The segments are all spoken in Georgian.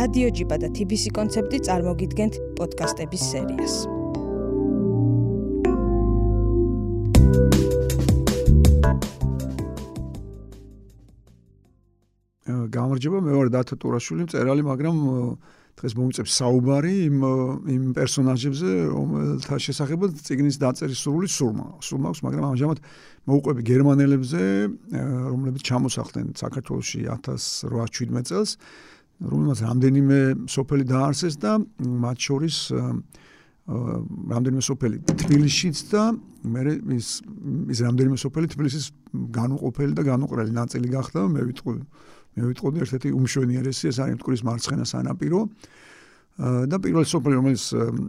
რადიო ჯიბა და TBC კონცეფტი წარმოგიდგენთ პოდკასტების სერიას. გამარჯობა, მე ვარ დათო ტურაშვილი, მწერალი, მაგრამ დღეს მომიწევს საუბარი იმ იმ პერსონაჟებზე, რომელთა შესახებაც ციგნის დაწერის სრული სურმა. სურმა აქვს, მაგრამ ამჟამად მოუყვები გერმანელებზე, რომლებიც ჩამოსახლდნენ საქართველოში 1817 წელს, რომელმაც რამდენიმე სოფელი დაარსეს და მათ შორის რამდენიმე სოფელი თბილისშიც და მე ის ის რამდენიმე სოფელი თბილისის განუყოფელი და განუყრელი ნაწილი გახდა, მე ვიტყვი მე ვიტყოდი ერთ-ერთი უმშვენიერესი ეს არის მტკვრის მარცხენა სანაპირო. და პირველი სოფელი რომელიც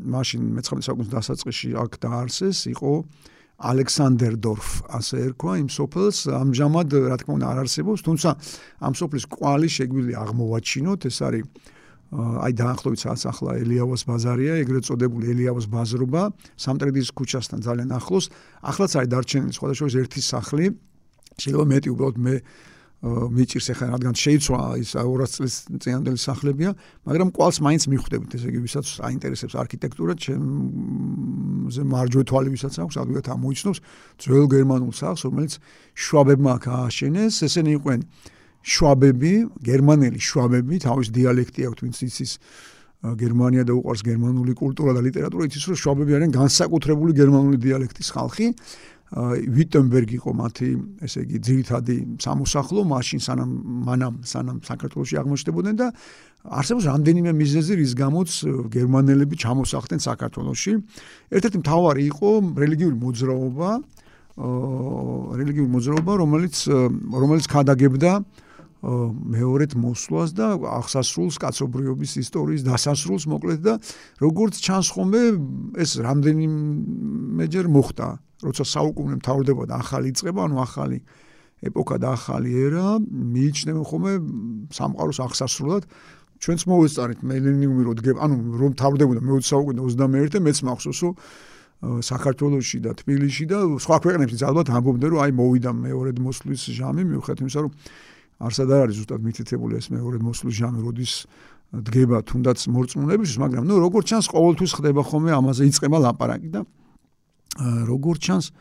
მაშინ მე-19 საუკუნის დასაწყისში აქ დაარსეს იყო ალექსანდერდორფ ასე ერქვა იმ სოფელს ამჟამად რა თქმა უნდა არ არსებობს თუმცა ამ სოფლის კვალი შეგვიძლია აღმოვაჩინოთ. ეს არის აი დაახლოებით საათს ახლა ელიავას ბაზარია ეგრეთ წოდებული ელიავას ბაზრობა სამტრედიის ქუჩასთან ძალიან ახლოს. ახლაც არის დარჩენილი სხვადასხვა ერთი სახლი. შეიძლება მეტი უბრალოდ მე მიჭირს ახლა რადგან შეიცვა ის 200 წლის წინანდელი სახლებია, მაგრამ ყვალს მაინც მიხვდებით, ესე იგი, ვისაც აინტერესებს არქიტექტურა, ჩემზე მარჯვე თვალი ვისაც აქვს, ადვილად ამოიცნობს ძველ გერმანულ სახლს, რომელიც შვაბებმა აქ ააშენეს, ესენი იყვნენ შვაბები, გერმანელი შვაბები, თავის დიალექტი აქვს, ვინც იცის გერმანია და უყარს გერმანული კულტურა და ლიტერატურა, იცის რომ შვაბები არიან განსაკუთრებული გერმანული დიალექტის ხალხი. ვიტენბერგი იყო მათი ესე იგი ძირითადი სამოსახლო მაშინ სანამ მანამ სანამ საქართველოსი აღმოჩნდებოდნენ და არსებობს რამდენიმე მიზეზი რის გამოც გერმანელები ჩამოსახლდნენ საქართველოსში ერთ-ერთი მთავარი იყო რელიგიური მოძრაობა რელიგიური მოძრაობა რომელიც რომელიც ხადაგებდა მეორეთ მოსვლას და აღსასრულს კაცობრიობის ისტორიის დასასრულს მოკლედ და როგორც ჩანს ხომე ეს რამდენიმეჯერ მოხდა როცა საუკუნე მთავრდებოდა ახალი წება, ანუ ახალი ეპოქა და ახალი ერა, მიიჩნევენ ხოლმე სამყაროს აღსასრულად. ჩვენც მოვესწარით მელენიუმი რო დგება, ანუ რომ მთავრდებოდა მე-20 საუკუნე 21-ე, მეც მახსოვს, რომ საქართველოსში და თბილისში და სხვა ქვეყნებში ალბათ ამბობდნენ, რომ აი მოვიდა მეორედ მოსვლის ჟამი, მიუხედავად იმისა, რომ არსად არ არის ზუსტად მითითებული ეს მეორედ მოსვლის ჟამი, როდის დგება თუნდაც მორწმუნეებისთვის, მაგრამ ნუ როგორც ჩანს, ყოველთვის ხდება ხოლმე ამაზე იწება ლაპარაკი და როგორ ჩანს?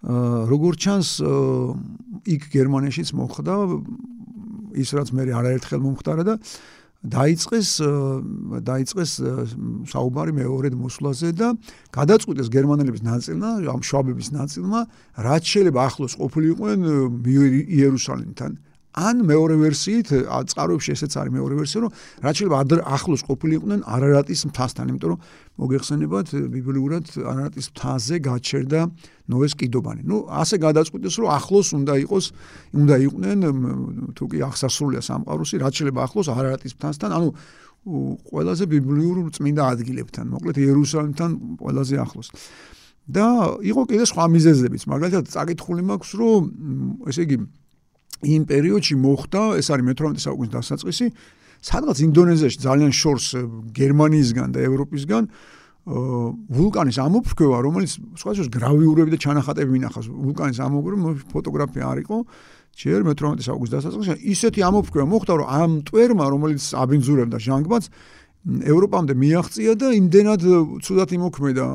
როგორ ჩანს იქ გერმანიაშიც მოხდა ის რაც მე არაერთხელ მომხდარა და დაიწყეს დაიწყეს საუბარი მეორედ მოსვლაზე და გადაწყვიტეს გერმანელების ნაწილმა ამ შვაბების ნაწილმა რაც შეიძლება ახლოს ყოფილიყვნენ იერუსალიმთან ან მეორე ვერსიით წყაროებში ესეც არის მეორე ვერსია რომ რაც შეიძლება ახლოს ყოფილიყვნენ არარატის მთასთან იმიტომ რომ მოგეხსენებათ ბიბლიურად არარატის მთაზე გაჩერდა ნოეს კიდობანი. ნუ ასე გადაწყვიტეს რომ ახლოს უნდა იყოს უნდა იყვნენ თუ კი ახსასრულია სამყაროსი რაც შეიძლება ახლოს არარატის მთასთან ანუ ყველაზე ბიბლიურ წმინდა ადგილებთან მოკლედ იერუსალიმთან ყველაზე ახლოს. და იყო კიდე სხვა მიზეზებიც. მაგალითად წაკითხული მაქვს რომ ესე იგი იმ პერიოდში მოხდა, ეს არის მე-18 საუკუნის დასაწყისი, სადღაც ინდონეზიაში ძალიან შორს გერმანიისგან და ევროპისგან ვულკანის ამოფრქვევა, რომელიც სხვადასხვა გრავიურები და ჩანახატები მინახავს, ვულკანის ამოფრქვევა, ფოტოგრაფია არ იყო. ჯერ მე-18 საუკუნის დასაწყისში ისეთი ამოფრქვევა მოხდა, რომ ამ ტვერმა, რომელიც აბინძურებდა ჟანგბადს, ევროპამდე მიაღწია და იმდენად ცუდად იმოქმედა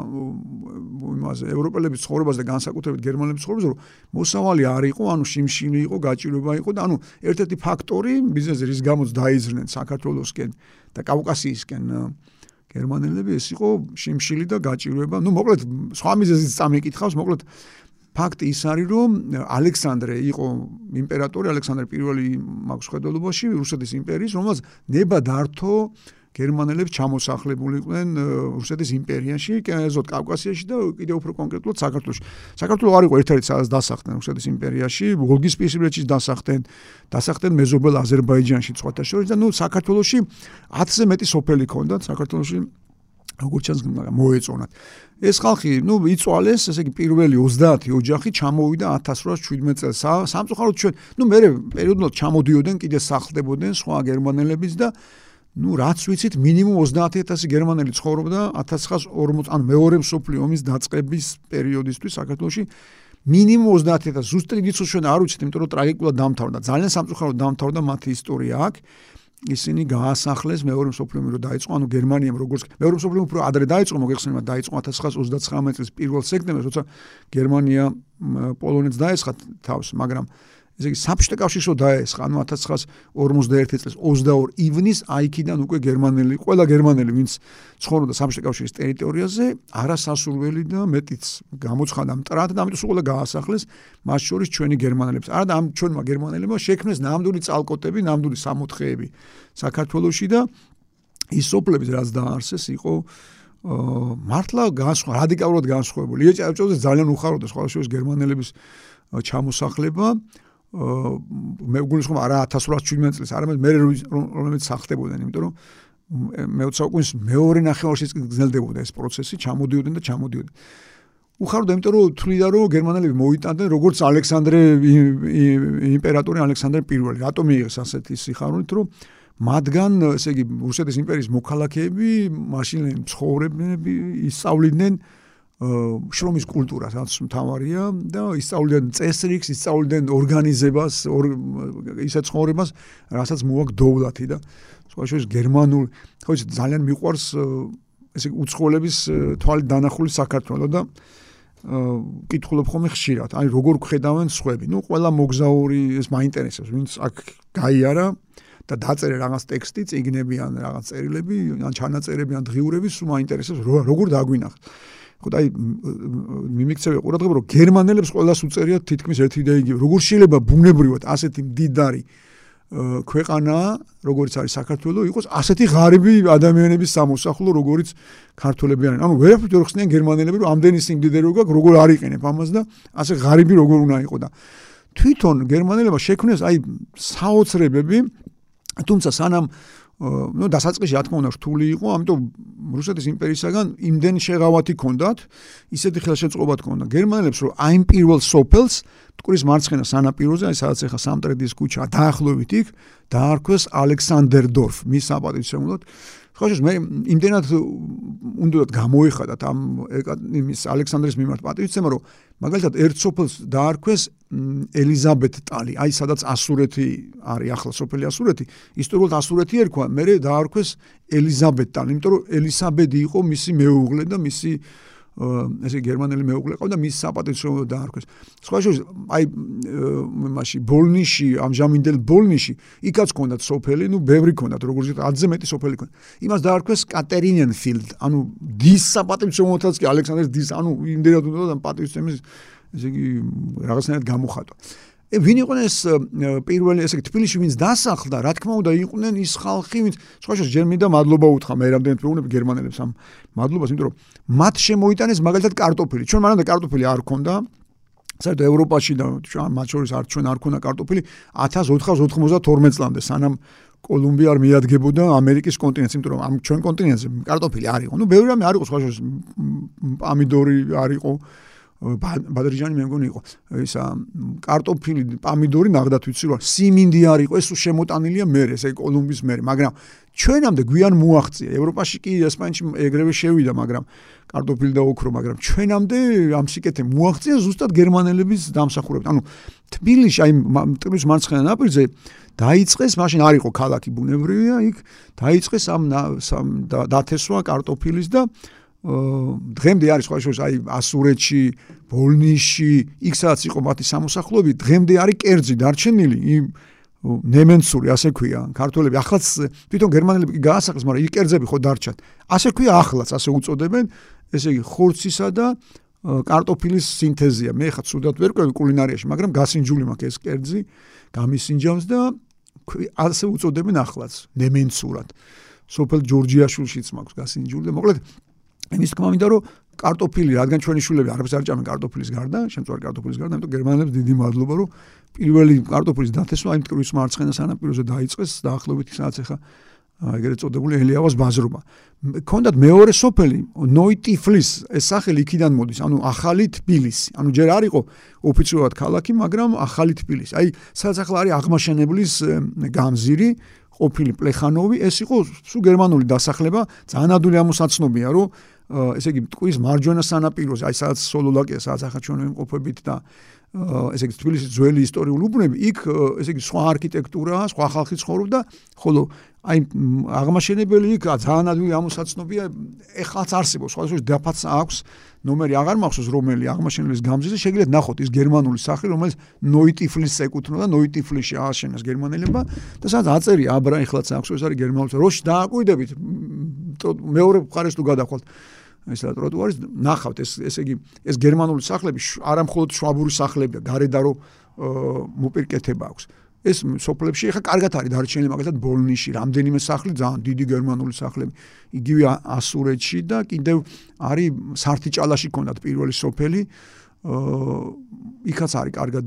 იმაზე ევროპელების ცხოვრებას და განსაკუთრებით გერმანელების ცხოვრებას რომ მოსავალი არ იყო ანუ შიმშილი იყო გაჭირვება იყო და ანუ ერთ-ერთი ფაქტორი ბიზნესი რის გამოც დაიზრნენ საქართველოსკენ და კავკასიისკენ გერმანელები ეს იყო შიმშილი და გაჭირვება. ну მოკლედ სხვა მიზეზით წამიკითხავს მოკლედ ფაქტი ის არის რომ ალექსანდრე იყო იმპერატორი ალექსანდრე პირველი მაქვს ხედელობაში რუსეთის იმპერიის რომელსაც ნება დართო გერმანელებს ჩამოსახლებულიყვნენ რუსეთის იმპერიაში, კენეზოთ კავკასიაში და კიდევ უფრო კონკრეტულად საქართველოში. საქართველო არ იყო ერთ-ერთი სადაც დასახლდნენ რუსეთის იმპერიაში, ვოლგის პირისპირეთში დასახლდნენ, დასახლდნენ მეზობელ აზერბაიჯანში სხვათა შორის და ნუ საქართველოში 10-ზე მეტი სოფელი ქონდათ საქართველოში როგორც ჩანს მოეწონათ. ეს ხალხი, ნუ იწვალეს, ესე იგი პირველი 30 ოჯახი ჩამოვიდა 1817 წელს. სამწუხაროდ ჩვენ, ნუ მე პერიოდულად ჩამოდიოდნენ, კიდე სახლდებოდნენ სხვა გერმანელებიც და ну, რაც ვიცით, მინიმუმ 30000 გერმანელი ცხოვრობდა 1940 ან მეორე მსოფლიო ომის დაწყების პერიოდისთვის საქართველოში. მინიმუმ 30000 ზუსტი რიცხვი ჩვენ არ ვიცით, იმიტომ რომ ტრაგიკულად დამთავრდა. ძალიან სამწუხაროდ დამთავრდა მათი ისტორია აქ. ისინი გაასახლეს მეორე მსოფლიო ომი რო დაიწყო, ანუ გერმანიამ როგორც მეორე მსოფლიო ომი უფრო ადრე დაიწყო, მოგეხსენებათ, დაიწყო 1939 წლის 1 სექტემბერს, როცა გერმანია პოლონეთს დაესხა თავს, მაგრამ ესე იგი საბჭოთა კავშირშო დაესხა ანუ 1951 წლის 22 ივნის აიქიდან უკვე გერმანელი ყველა გერმანელი ვინც ცხოვრობდა საბჭოთა კავშირის ტერიტორიაზე არასასურველი და მეტიც გამოცხადა მტრად და ამიტომ სულ გაასახლეს მათ შორის ჩვენი გერმანელებს. არა და ამ ჩვენმა გერმანელებმა შექმნეს ნამდვილი წალკოტები ნამდვილი სამოთხეები საქართველოსში და ის სოფლები რაც დაარსეს იყო მართლა განსხვავებული რადიკალურად განსხვავებული. ეჭავჭოზე ძალიან უხაროდა სხვა შორის გერმანელების ჩამოსახლება მე გულისხმობ არა 1817 წელს, არამედ მე რომელიც სახდებოდნენ, იმიტომ რომ მე საუკუნის მეორე ნახევარში გრძელდებოდა ეს პროცესი, ჩამოდიოდნენ და ჩამოდიოდნენ. უხარდა, იმიტომ რომ თვლიდა რომ გერმანელები მოიტანდნენ როგორც ალექსანდრე იმპერატორი ალექსანდრე პირველი. რატომ მიიღეს ასეთი სიხარულით, რომ მათგან, ესე იგი, რუსეთის იმპერიის მოქალაქეები, მაშინ ცხოვრებები ისწავლიდნენ შრომის კულტურა რაც მთავარია და ისწავლდნენ წესრიგს, ისწავლდნენ ორგანიზებას, ისე ცხოვრებას, რასაც მოაქვს დოვლათი და სხვა შორის გერმანულ, ხო იცი ძალიან მიყვარს ესე უცხოელების თვალით დანახული საქართველოს და კითხულობ ხოლმე ხშირად, აი როგორ ხედავენ სხვები. ნუ ყველა მოგზაური ეს მაინტერესებს, ვინც აქ გაიარა და დაწერე რაღაც ტექსტი, წიგნები ან რაღაც წერილები, ან ჩანაწერები ან დღიურები, სულ მაინტერესებს როგორ დაგვინახთ. ხო და აი მიმიქცევი ყურადღება რომ გერმანელებს ყოველას უწერიათ თითქმის ერთი და იგივე როგორ შეიძლება ბუნებრივად ასეთი მდიდარი ქვეყანა როგორც არის საქართველოს იყოს ასეთი ღარიბი ადამიანების სამოსახლო როგორც ქართველები არიან. ანუ ვერაფერ ვერ ხსნიან გერმანელები რომ ამდენი სიმდიდრე როგ როგორ არიყენებ ამას და ასე ღარიბი როგორ უნდა იყო და თვითონ გერმანელებმა შექმნეს აი საოცრებები თუმცა სანამ ну დასაწყისში რა თქმა უნდა რთული იყო, ამიტომ რუსეთის იმპერიისაგან იმდენ შეღავათი ქონდათ, ისეთი ხელშეწყობა ქონდა გერმანელებს, რომ აი პირველ სოფელს მტკვრის მარცხენა სანაპიროზე, აი სადაც ახლა სამტრედის ქუჩა დაახლოებით იქ დაარქვეს ალექსანდერდორფ, მის საპატივცემულოდ. ხო შეიძლება მე იმდენად უნდათ გამოიხადათ ამ იმის ალექსანდრის მიმართ პატივცემა, რომ მაგალითად ერთ სოფელს დაარქვეს ელიზაბეტტალი, აი სადაც ასურეთი არის ახლა სოფელი ასურეთი, ისტორიულად ასურეთი ერქვა, მე დაარქვეს ელიზაბეტტალი, იმიტომ რომ ელისაბედი იყო მისი მეუღლე და მისი ესე გერმანელი მეუღლე ყავდა მის საპატივცემო დაარქვეს. სხვა შორის აი მაშინ ბოლნიში, ამჟამინდელ ბოლნიში, იქაც ქონდათ სოფელი, ну ბევრი ქონდათ, როგორც ვთქვი, 10-ზე მეტი სოფელი ქონდათ. იმას დაარქვეს კატერინენფილდ, ანუ დის საპატივცემოთაც კი ალექსანდრეს დის, ანუ იმდენად უნდა და პატივცემის ესე იგი რაღაცნაირად გამოხატვა. ვინ იყო ეს პირველი ესე თბილისში ვინც დასახლდა, რა თქმა უნდა იყვნენ ის ხალხი, ვინც სხვა შორის ჯერ მინდა მადლობა უთხრა მე რამდენად ვეუბნები გერმანელებს ამ მადლობას, იმიტომ რომ მათ შემოიტანეს მაგალითად კარტოფილი. ჩვენ მანამდე კარტოფილი არ ქონდა. საერთოდ ევროპაში და მათ შორის არ ჩვენ არ ქონდა კარტოფილი 1492 წლამდე, სანამ კოლუმბია არ მიადგებოდა ამერიკის კონტინენტს, იმიტომ რომ ამ ჩვენ კონტინენტზე კარტოფილი არ იყო. ნუ ბევრი რამე არ იყო სხვა შორის პამიდორი არ იყო. ბადრიჯანი მე მგონი იყო ისა კარტოფილი პამიდორი ნახდათ ვიცი რა სიმინდი არ იყო ეს შემოტანილია მე ესე კოლუმბის მე მაგრამ ჩვენამდე გვიან მოაღწია ევროპაში კი ესპანეთში ეგრევე შევიდა მაგრამ კარტოფილი და ოქრო მაგრამ ჩვენამდე ამ სიკეთე მოაღწია ზუსტად გერმანელების დამსახურებით. ანუ თბილისში აი მტრის მარცხენა ნაპირზე დაიწყეს მაშინ არ იყო ქალაქი ბუნებრივია იქ დაიწყეს ამ დათესვა კარტოფილის და დღემდე არის შორის აი ასურეთში, ბოლნიში, იქ სადაც იყო მათი სამოსახლოები, დღემდე არის კერძი დარჩენილი იმ ნემენცური ასე ქვია ქართველები ახლაც თვითონ გერმანელები გაასახლეს მაგრამ იქ კერძები ხო დარჩათ. ასე ქვია ახლაც ასე უწოდებენ ესე იგი ხორცისა და კარტოფილის სინთეზია. მე ხა ცუდად ვერ ყვევი კულინარიაში მაგრამ გასინჯული მაქვს ეს კერძი გამისინჯავს და ასე უწოდებენ ახლაც ნემენცურად. სოფელ ჯორჯიაშვილშიც მაქვს გასინჯული და მოკლედ იმის თქმა მინდა რომ კარტოფილი რადგან ჩვენი შულები არაფერს არ ჭამენ კარტოფილის გარდა, შემწვარი კარტოფილის გარდა, ამიტომ გერმანელებს დიდი მადლობა რომ პირველი კარტოფილის დათესვა იმ ტკბის მარცხენა სანაპიროზე დაიწყეს დაახლოებით სადაც ახლა ეგრეთ წოდებული ელიავას ბაზრობა. ქონდათ მეორე სოფელი ნოიტიფლის ეს სახელი იქიდან მოდის, ანუ ახალი თბილისი. ანუ ჯერ არ იყო ოფიციალურად ქალაქი, მაგრამ ახალი თბილისი. აი სადაც ახლა არის აღმაშენებლის გამზირი ყოფილი პლეხანოვი, ეს იყო სულ გერმანული დასახლება, ძალიან ადვილი ამოსაცნობია, რომ ესე იგი ტყვის მარჯვენა სანაპიროზე, აი სადაც სოლოლაკია, სადაც ახლა ჩვენ ვიმყოფებით და ესე იგი თბილისის ძველი ისტორიული უბნები, იქ ესე იგი სხვა არქიტექტურა, სხვა ხალხი ცხოვრობდა, ხოლო აი აღმაშენებელი იქ ძალიან ადვილი ამოსაცნობია ეხლაც არსებობს სხვადასხვა დაფაცა აქვს ნომერი აღარ მახსოვს რომელი აღმაშენებლის გამზირი შეგიძლიათ ნახოთ ის გერმანული სახლი რომელიც ნოიტიფლის ეკუთვნოდა ნოიტიფლისში ააშენეს გერმანელებმა და სადაც აწერია აბრა ეხლაც აქვს ეს არის გერმანული როში დააკვირდებით მეორე მხარეს თუ გადახვალთ ეს რა ტროტუარის ნახავთ ეს ესე იგი ეს გერმანული სახლები არა მხოლოდ შვაბური სახლებია გარედარო მოპირკეთება აქვს ეს სოფლებში ხა კარგად არის დარჩენილი მაგალითად ბოლნიში რამდენიმე სახლი ძალიან დიდი გერმანული სახლები იგივე ასურეთში და კიდევ არის სარტიჭალაში ქონდათ პირველი სოფელი იქაც არის კარგად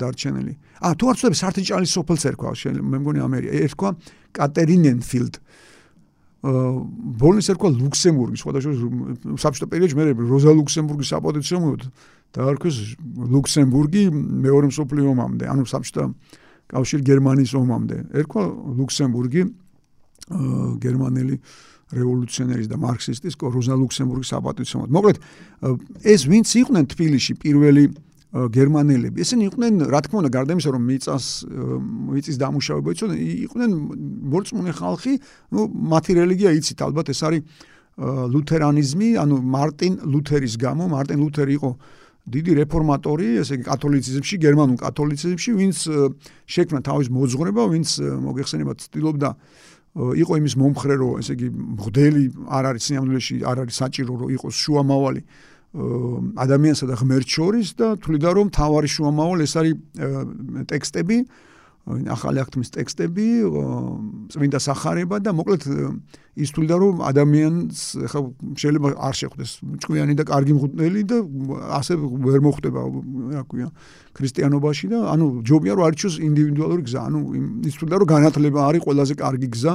დარჩენილი. ა თუ არ ვწდები სარტიჭალის სოფელს ერქვა მე მგონი ამერი ერქვა კატერინენფილდ. ბოლნის ერქვა ლუქსემბურგი სხვადასხვა საბჭოთა პერიოდში მე როზა ლუქსემბურგის აპოზიციომოდ დაარქვეს ლუქსემბურგი მეორე მსოფლიო ომამდე ანუ საბჭოთა კავშირ გერმანიის ომამდე. ერქვა ლუქსემბურგი გერმანელი რევოლუციონერის და მარქსისტის კოროზა ლუქსემბურგის აპატიციომად. მოკლედ ეს ვინც იყვნენ თბილისში პირველი გერმანელები. ესენი იყვნენ, რა თქმა უნდა, გარდა იმისა, რომ მიწას მიწის დამუშავება იცოდნენ, იყვნენ მორწმუნე ხალხი, ну, მათი რელიგია იცით, ალბათ ეს არის ლუთერანიზმი, ანუ მარტინ ლუთერის გამო, მარტინ ლუთერი იყო დიდი რეფორმატორი, ესე იგი კათოლიციზმში, გერმანულ კათოლიციზმში, ვინც შექმნა თავის მოძღვრება, ვინც მოგეხსენებათ, ცდილობდა იყო იმის მომხრე, რომ ესე იგი მღვდელი არ არის სიამოვნებაში, არ არის საჭირო, რომ იყოს შუამავალი ადამიანსა და ღმერთს შორის და თვლიდა, რომ თავარი შუამავალი ეს არის ტექსტები, ახალი აქტმის ტექსტები, წმინდა სახარება და მოკლედ ის თვლიდა რომ ადამიანს ხა შეიძლება არ შეხვდეს ჭკვიანი და კარგი მღვდელი და ასე ვერ მოხვდება რა ქვია ქრისტიანობაში და ანუ ჯობია რომ არჩიოს ინდივიდუალური გზა, ანუ ის თვლიდა რომ განათლება არის ყველაზე კარგი გზა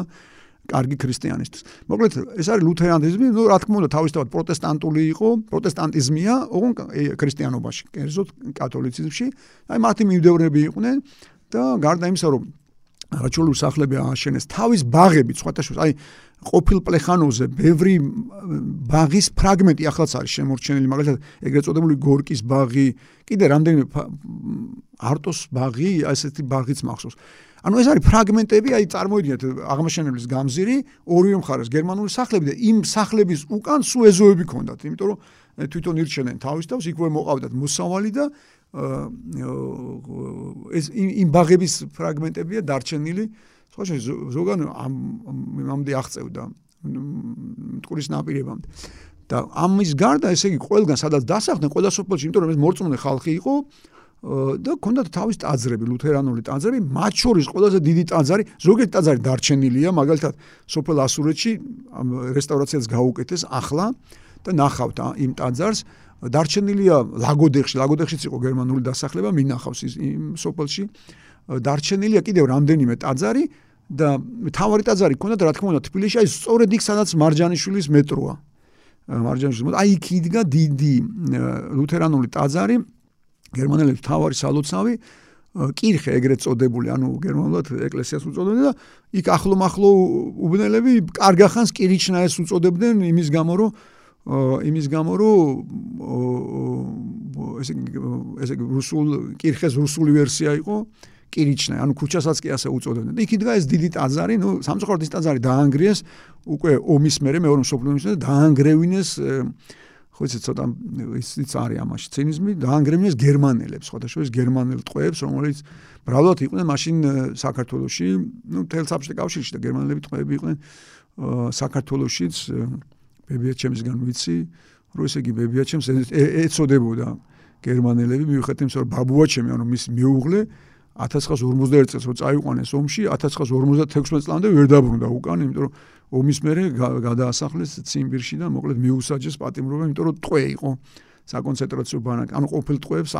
კარგი ქრისტიანისთვის. მოკლედ ეს არის ლუთერანიზმი, ну, რა თქმა უნდა, თავისთავად პროტესტანტული იყო, პროტესტანტიზმია, ოღონ ქრისტიანობაში, კერძოდ კათოლიციზმში. აი მათი მიმდევრები იყვნენ და გარდა იმისა რომ რაჩული სახლები ააშენეს თავის ბაღები სხვათა შორის აი ყოფილ პლეხანოზე ბევრი ბაღის ფრაგმენტი ახალაც არის შემორჩენილი მაგალითად ეგრეთ წოდებული გორკის ბაღი კიდე რამდენიმე არტოს ბაღი ასეთი ბაღიც მახსოვს. ანუ ეს არის ფრაგმენტები აი წარმოიდგინეთ აღმაშენებლის გამზირი ორივე მხარეს გერმანული სახლები და იმ სახლების უკან სულ ეზოები ქონდათ იმიტომ რომ თვითონ ირჩენენ თავის თავს იქვე მოყავდათ მოსავალი და ეს იმ ბაღების ფრაგმენტებია დარჩენილი. სხვა შეიძლება ზოგან ამ ამამდე აღწევდა მტკვრის ნაპირებამდე და ამის გარდა ესე იგი ყველგან სადაც დასახლდნენ ყველა სოფელში იმიტომ რომ ეს მორწმუნე ხალხი იყო და ქონდათ თავის ტაძრები ლუთერანული ტაძრები მათ შორის ყველაზე დიდი ტაძარი ზოგიერთი ტაძარი დარჩენილია მაგალითად სოფელ ასურეთში რესტავრაციას გაუკეთეს ახლა და ნახავთ იმ ტაძარს დარჩენილია ლაგოდეხში, ლაგოდეხშიც იყო გერმანული დასახლება, მინახავს ის სოფელში. დარჩენილია კიდევ რამდენიმე ტაძარი და თავარი ტაძარი ქონდა რა თქმა უნდა თბილისში, აი სწორედ იქ სადაც მარჯანიშვილის მეტროა. მარჯანიშვილის აი იქ იდგა დიდი ლუთერანული ტაძარი, გერმანელების თავარი სალოცავი კირხე ეგრეთ წოდებული, ანუ გერმანულად ეკლესიას უწოდებდნენ და იქ ახლო-მახლო უბნელები კარგახანს კირიჩნაეს უწოდებდნენ იმის გამო, რომ იმის გამო რომ ესე ესე რუსულ კირხეს რუსული ვერსია იყო კირიჩნა ანუ ქუჩასაც კი ასე უწოდებდნენ. და იქ იდგა ეს დიდი ტაძარი ნუ სამწუხაროდ ეს ტაძარი დაანგრიეს უკვე ომის მერე მეორე მსოფლიო ომის მერე დაანგრევინეს ხო იცით ცოტა ისიც არის ამაში ცინიზმი დაანგრევინეს გერმანელებს სხვადასხვა ეს გერმანელ ტყვეებს რომელიც ბრალოდ იყვნენ მაშინ საქართველოსში ნუ თელ საბჭოთა კავშირში და გერმანელები ტყვეები იყვნენ საქართველოსშიც ბებიაჩემისგან ვიცი, რომ ესე იგი ბებიაჩემს ეწოდებოდა გერმანელები მიუხედავად იმისა, რომ ბაბუაჩემი, ანუ მის მეუღლე 1941 წელს რო წაიყვანეს ომში, 1956 წლამდე ვერ დაბრუნდა უკან, იმიტომ რომ ომის მერე გადაასახლეს ციმბირში და მოკლედ მიუსაჯეს პატიმრობა, იმიტომ რომ ტყვე იყო საკონცენტრაციო ბანაკი. ანუ ყოფილ ტყვეებს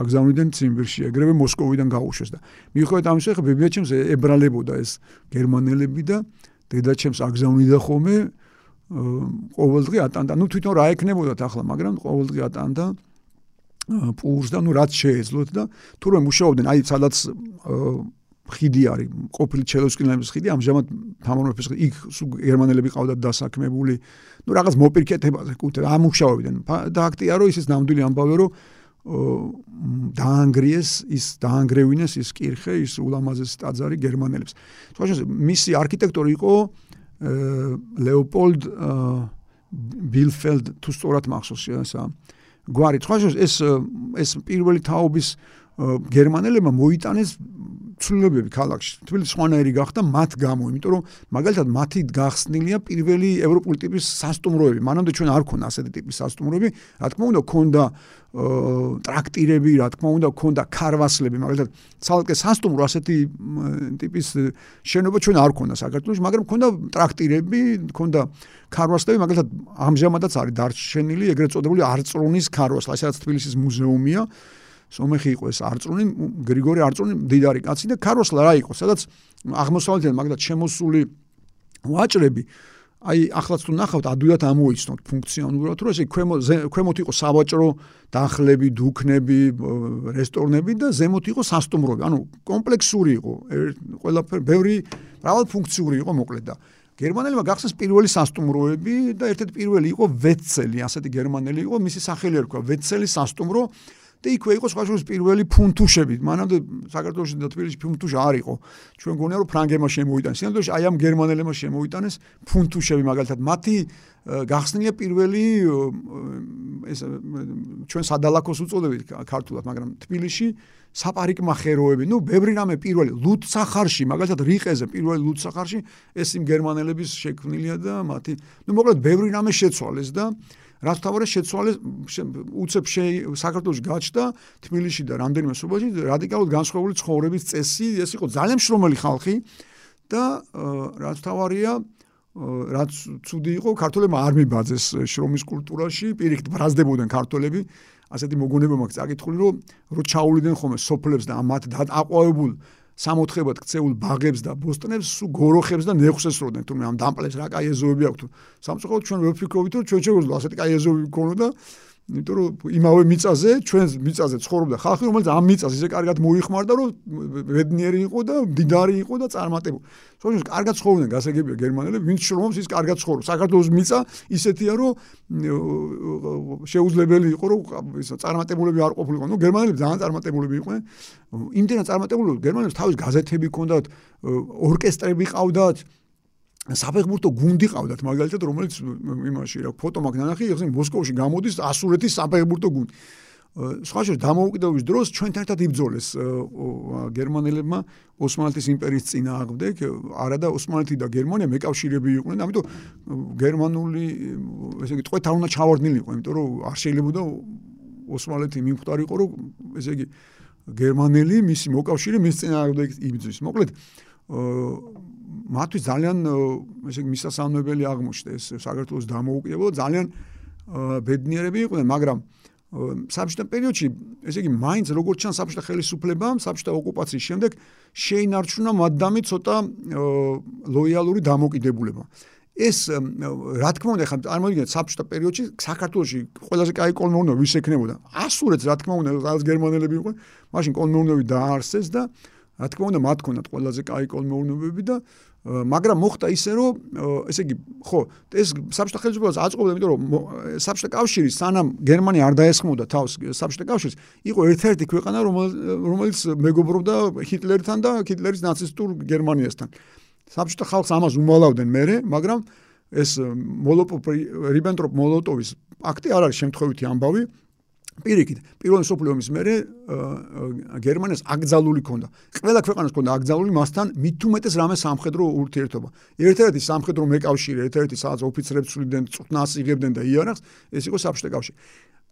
აგზავნიდნენ ციმბირში, ეგრევე მოსკოვიდან გაუშვეს და მიუხედავად ამისა, ხა ბებიაჩემს ებრალებოდა ეს გერმანელები და დედაჩემს აგზავნიდა ხოლმე ყოველდღე ატანდა. ნუ თვითონ რა ეკნებოდათ ახლა, მაგრამ ყოველდღე ატანდა პურს და ნუ რაც შეეძლოთ და თურმე მუშაობდნენ, აი სადაც ხიდი არის, ყოფილი ჩელოსკინების ხიდი, ამჟამად თამარმეფის ხიდი, იქ გერმანელები ყავდათ დასაქმებული. ნუ რაღაც მოპირკეთებაზე კუთე ამუშავებდნენ. და აქტია რომ ისიც ნამდვილი ამბავე რომ დაანგრიეს ის დაანგრევინეს ის კირხე ის ულამაზესი ტაძარი გერმანელებს. სხვა შეზ მისი არქიტექტორი იყო ლეოპოლდ ბილფელდ თუ სწორად მახსოვს ესა გვარი. შეზ ეს ეს პირველი თაობის გერმანელებმა მოიტანეს ცვლილებები ქალაქში. თბილისი სხვანაირი გახდა მათ გამო, იმიტომ რომ მაგალითად მათი გახსნილია პირველი ევროპული ტიპის სასტუმროები. მანამდე ჩვენ არ ქონდა ასეთი ტიპის სასტუმროები. რა თქმა უნდა, ქონდა ტრაქტირები, რა თქმა უნდა, ქონდა ქარვასლები, მაგალითად, ცალკე სასტუმრო ასეთი ტიპის შენობა ჩვენ არ ქონდა საქართველოს, მაგრამ ქონდა ტრაქტირები, ქონდა ქარვასლები, მაგალითად, ამჟამადაც არის დარჩენილი ეგრეთ წოდებული არწრუნის ქარვასლა, ესაც თბილისის მუზეუმია. სომეხი იყო ეს არწრუნი, გრიგორი არწრუნი, დიდარი კაცი და ქაროსლა რა იყო, სადაც აღმოსავლეთიდან მაგდათ შემოსული ვაჭრები აი ახლაც თუ ნახავთ ადვილად ამოიცნოთ ფუნქციონალურად რომ ესე ქვემო ქვემოთ იყო სავაჭრო დახლები, დუქნები, რესტორნები და ზემოთ იყო სასტუმროები. ანუ კომპლექსური იყო, ყველაფერი ბევრი მრავალფუნქციური იყო მოკლედ და გერმანელებმა გახსნეს პირველი სასტუმროები და ერთ-ერთი პირველი იყო ვეცელი, ასეთი გერმანელი იყო, მისი სახელი ერქვა ვეცელი სასტუმრო. და იქვე იყო სხვა შორის პირველი ფუნთუშები. მანამდე საქართველოსში და თბილისში ფუნთუშა არ იყო. ჩვენ გონია რომ ფრანგებმა შემოიტანეს. სინამდვილეში აი ამ გერმანელებმა შემოიტანეს ფუნთუშები მაგალითად. მათი გახსნილია პირველი ეს ჩვენ სადალაკოს უწოდებით ქართულად, მაგრამ თბილისში საპარიკმახეროები, ну, ბევრი რამე პირველი ლუდსახარში, მაგალითად რიყეზე პირველი ლუდსახარში ეს იმ გერმანელების შექმნილია და მათი, ну, მოკლედ ბევრი რამე შეცვალეს და რაც თავად შეცვალეს უცებ საქართველოს გაჩნდა თბილისში და რამდენიმე სოფელში რადიკალურად განსხვავებული ცხოვრების წესი ეს იყო ძალიან შრომელი ხალხი და რაც თავარია რაც ცუდი იყო ქართველებმა არ მიბაძეს შრომის კულტურაში პირიქით ბრაზდებოდნენ ქართველები ასეთი მოგონება მაქვს წაკითხული რომ რო ჩაულიდნენ ხოლმე სოფლებს და ამათ დააყვავებულ სამოთხებად ქცეულ ბაღებს და ბოსტნებს სუ გოროხებს და ნეხსეს როდნენ. თუმცა ამ დამპლებს რა კაი ეზოები აქვს თუ? სამწუხაროდ ჩვენ ვფიქრობთ რომ ჩვენ შეგვიძლია ასეთი კაი ეზოები გქონოდა იმიტომ რომ იმავე მიწაზე ჩვენ მიწაზე ცხოვრობდა ხალხი რომელიც ამ მიწას ისე კარგად მოიხმარდა რომ ბედნიერი იყო და დიდარი იყო და წარმატებული. სწორედ კარგად ცხოვრობდნენ გასაგებია გერმანელები ვინც შრომობს ის კარგად ცხოვრობს. საქართველოს მიწა ისეთია რომ შეუძლებელი იყო რომ ის წარმატებულები არ ყოფილიყო. ნუ გერმანელები ძალიან წარმატებულები იყვნენ. იმდენად წარმატებულები გერმანელებს თავის გაზეთები ჰქონდათ, ორკესტრები ყავდათ, საფეხბურთო გუნდი ყავდათ მაგალითად რომელიც იმაში რა ფოტო მაგ ნანახი ეხლა მოსკოვში გამოდის ასურეთის საფეხბურთო გუნდი. სხვა შეიძლება დამოუკიდებლობის დროს ჩვენთან ერთად იბძოლეს გერმანელებმა ოსმალეთის იმპერიის წინააღმდეგ არა და ოსმალეთი და გერმანია მეკავშირები იყვნენ ამიტომ გერმანული ესე იგი ტყვეთა უნდა ჩავარდნილიყო იმიტომ რომ არ შეიძლებოდა ოსმალეთი მიმხდარიყო რომ ესე იგი გერმანელი მისი მოკავშირე მის წინააღმდეგ იბძვის მოკლედ მათთვის ძალიან ესე მისასალმებელი აღმოჩნდა ეს საქართველოს დამოუკიდებლობა. ძალიან ბედნიერები იყვნენ მაგრამ საბჭოთა პერიოდში ესე იგი მაინც როგორც ჩანს საბჭოთა ხელისუფლებამ საბჭოთა ოკუპაციის შემდეგ შეინარჩუნა მადამი ცოტა ლოიალური დამოუკიდებლობა ეს რა თქმა უნდა ხა წარმოგიდგენთ საბჭოთა პერიოდში საქართველოსი ყველაზე კაი კოლმეურნეობი ვის ექნებოდა ასურეთს რა თქმა უნდა რაღაც გერმანელები იყვნენ მაშინ კოლმეურნეობი დაარსეს და რა თქმა უნდა მათ ქონდათ ყველაზე კაი კოლმეურნეობები და მაგრამ მოხდა ისე რომ ესე იგი ხო ეს საბჭოთა ხელისუფლებას აწყობდა იმიტომ რომ საბჭოთა კავშირი სანამ გერმანია არ დაესხმოდა თავს საბჭოთა კავშირს იყო ერთ-ერთი ქვეყანა რომელიც მეგობრობდა ჰიტლერთან და ჰიტლერის ნაცისტურ გერმანიასთან. საბჭოთა ხალხს ამას უმალავდნენ მერე მაგრამ ეს მოლოტოვ რიბენტროპ მოლოტოვის პაქტი არ არის შემთხვევითი ამბავი პირიქით, პირველი სოფლიო ომის მერე გერმანიას აკძალული ქონდა. ყველა ქვეყანას ქონდა აკძალული მასთან მithumetes რამე სამხედრო ურთიერთობა. ერთ-ერთი სამხედრო მეკავშირე, ერთ-ერთი სადაც ოფიცრებს ცვლიდნენ, წვნას იღებდნენ და იარაღს, ეს იყო საბჭოთა კავშირი.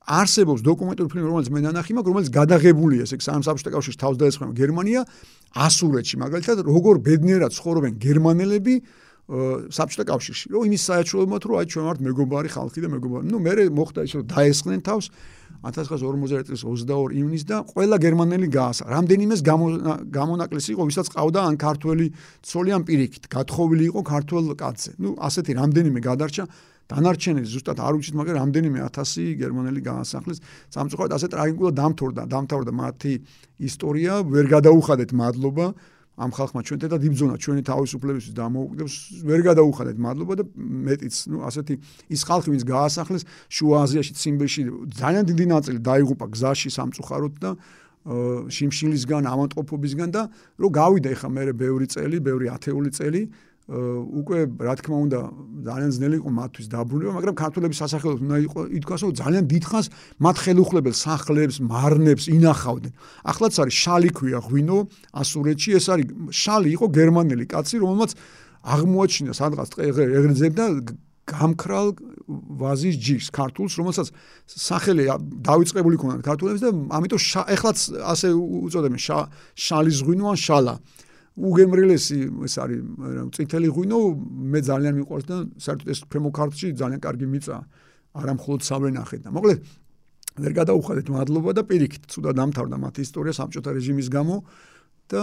არსებობს დოკუმენტური ფილმი, რომელიც მე ნანახი მაქვს, რომელიც გადაღებულია, ესე იგი სამ საბჭოთა კავშირის თავს დაესხმა გერმანია ასურეთში, მაგალითად, როგორ ბედნიერად ცხოვრობენ გერმანელები საბჭოთა კავშირში. რომ იმის საერთაშორისო რომ აი ჩვენ ვართ მეგობარი ხალხი და მეგობარი. ნუ მე მოხდა ის რომ დაესხნენ თავს 1950 წლის 22 ივნისს და ყველა გერმანელი გაასა. რამდენიმეს გამონაკლისი იყო, ვისაც ყავდა ან ქართველი ცოლი ან პირიქით, გათხოვილი იყო ქართველ კაცზე. ნუ ასეთი რამდენიმე გადარჩა დანარჩენილი ზუსტად არ ვიცით, მაგრამ რამდენიმე 1000 გერმანელი გაასახლეს. სამწუხაროდ ასე ტრაგიკულად დამთავრდა, დამთავრდა მათი ისტორია, ვერ გადაუხადეთ მადლობა. ამ ხალხმა ჩვენ თეთრად იბძონა ჩვენი თავისუფლებისთვის დამოუკიდებლობას ვერ გადაუხადეთ მადლობა და მეტიც ნუ ასეთი ის ხალხი ვინც გაასახლეს შუა აზიაში ციმბირში ძალიან დიდი ნაწილი დაიღუპა გზაში სამწუხაროდ და შიმშილისგან ამონტყოფობისგან და რომ გავიდა ეხა მე ბევრი წელი ბევრი ათეული წელი უკვე რა თქმა უნდა ძალიან ძნელი იყო მათთვის დაბრუნება, მაგრამ ქართულების სასახელოდ უნდა იყო ითქვას, რომ ძალიან დიდხანს მათ ხელუხლებელ სახლებს, მარნებს ინახავდნენ. ახლაც არის შალი ქვია ღვინო ასურეთში, ეს არის შალი იყო გერმანელი კაცი, რომელმაც აღმოაჩინა სადღაც ეღრძებდა გამქრალ ვაზის ჯიშს ქართულს, რომელსაც სახელი დაიწყებული ქონდა ქართულებს და ამიტომ ეხლაც ასე უწოდებენ შალის ღვინო ან შალა. უგემრილესი ეს არის წითელი ღვინო მე ძალიან მიყვარს და საერთოდ ეს ქვემო ქართლში ძალიან კარგი მიწა არა მხოლოდ სამრენახეთ და მოკლედ ვერ გადაუხადეთ მადლობა და პირიქით თუდა დამთავრდა მათი ისტორია საბჭოთა რეჟიმის გამო და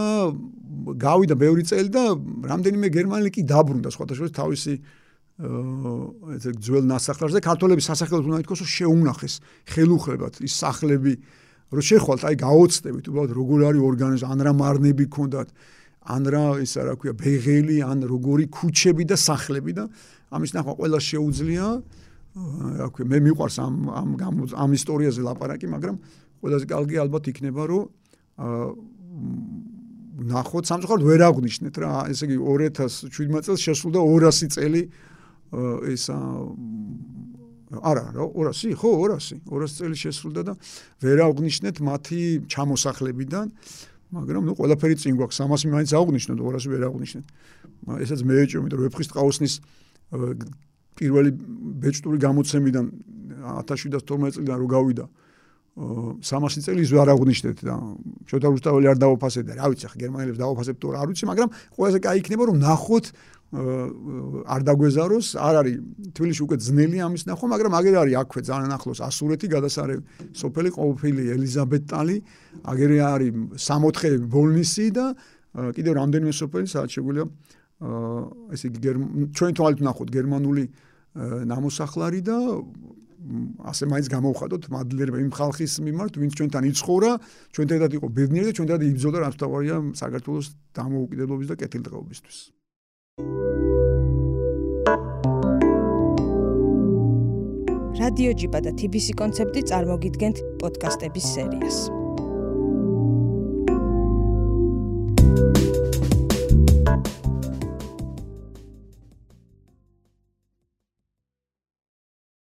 გავიდა ბევრი წელი და რამდენიმე გერმანელი კი დაბრუნდა სხვადასხვა თავისი ესე ძველ ნასახლარზე. ქართველების სასახლეებს უნდა ითქვას რომ შეუნახეს ხელუხლებად ის სახლები რომ შეხვალთ აი გაოცდებით უბრალოდ როგორ არის ორგანიზმი ან რა მარნები ქონდათ ან რა ისა რა ქვია ბეღელი ან როგორი ქუჩები და სახლები და ამის ნახვა ყველა შეუძლია რა ქვია მე მიყვარს ამ ამ ამ ისტორიაზე ლაპარაკი მაგრამ ყველაზე კარგი ალბათ იქნება რომ ნახოთ სამწუხაროდ ვერ აღნიშნეთ რა ესე იგი 2017 წელს შესულდა 200 წელი ისა არა რა 200 ხო 200 200 წელი შესრულდა და ვერ აღნიშნეთ მათი ჩამოსახლებიდან მაგრამ ნუ ყველაფერი წინ გვაქვს 300 მაინც აღვნიშნოთ 200 ვერ აღვნიშნეთ ესაც მე ეჭვი იმიტომ რომ ვეფხის ტყაოსნის პირველი ბეჭდური გამოცემიდან 1712 წლიდან რო გავიდა 300 წელი ის ვერ აღვნიშნეთ და შოთა რუსთაველი არ დაოფასეთ და რა ვიცი ხა გერმანელებს დაოფასებთ თუ არ ვიცი მაგრამ ყველაზე კაი იქნება რომ ნახოთ არ დაგვეზაროს, არ არის თბილისში უკვე ძნელი ამის ნახვა, მაგრამ აგერ არის აქვე ძალიან ახლოს ასურეთი გადასარევი სოფელი ყოფილი ელიზაბეტალი, აგერ არის 64 ბოლნისი და კიდევ რამდენიმე სოფელი სადაც შეგვიძლია ესე იგი ჩვენ თვალით ნახოთ გერმანული ნამოსახლარი და ასე მაინც გამოვხადოთ მადლიერება იმ ხალხის მიმართ, ვინც ჩვენთან იცხოვრა, ჩვენთან ერთად იყო ბედნიერი და ჩვენთან ერთად იბრძოდა რაც თავარია საქართველოს დამოუკიდებლობის და კეთილდღეობისთვის. რადიო ჯიბა და TBC კონცეფტი წარმოგიდგენთ პოდკასტების სერიას.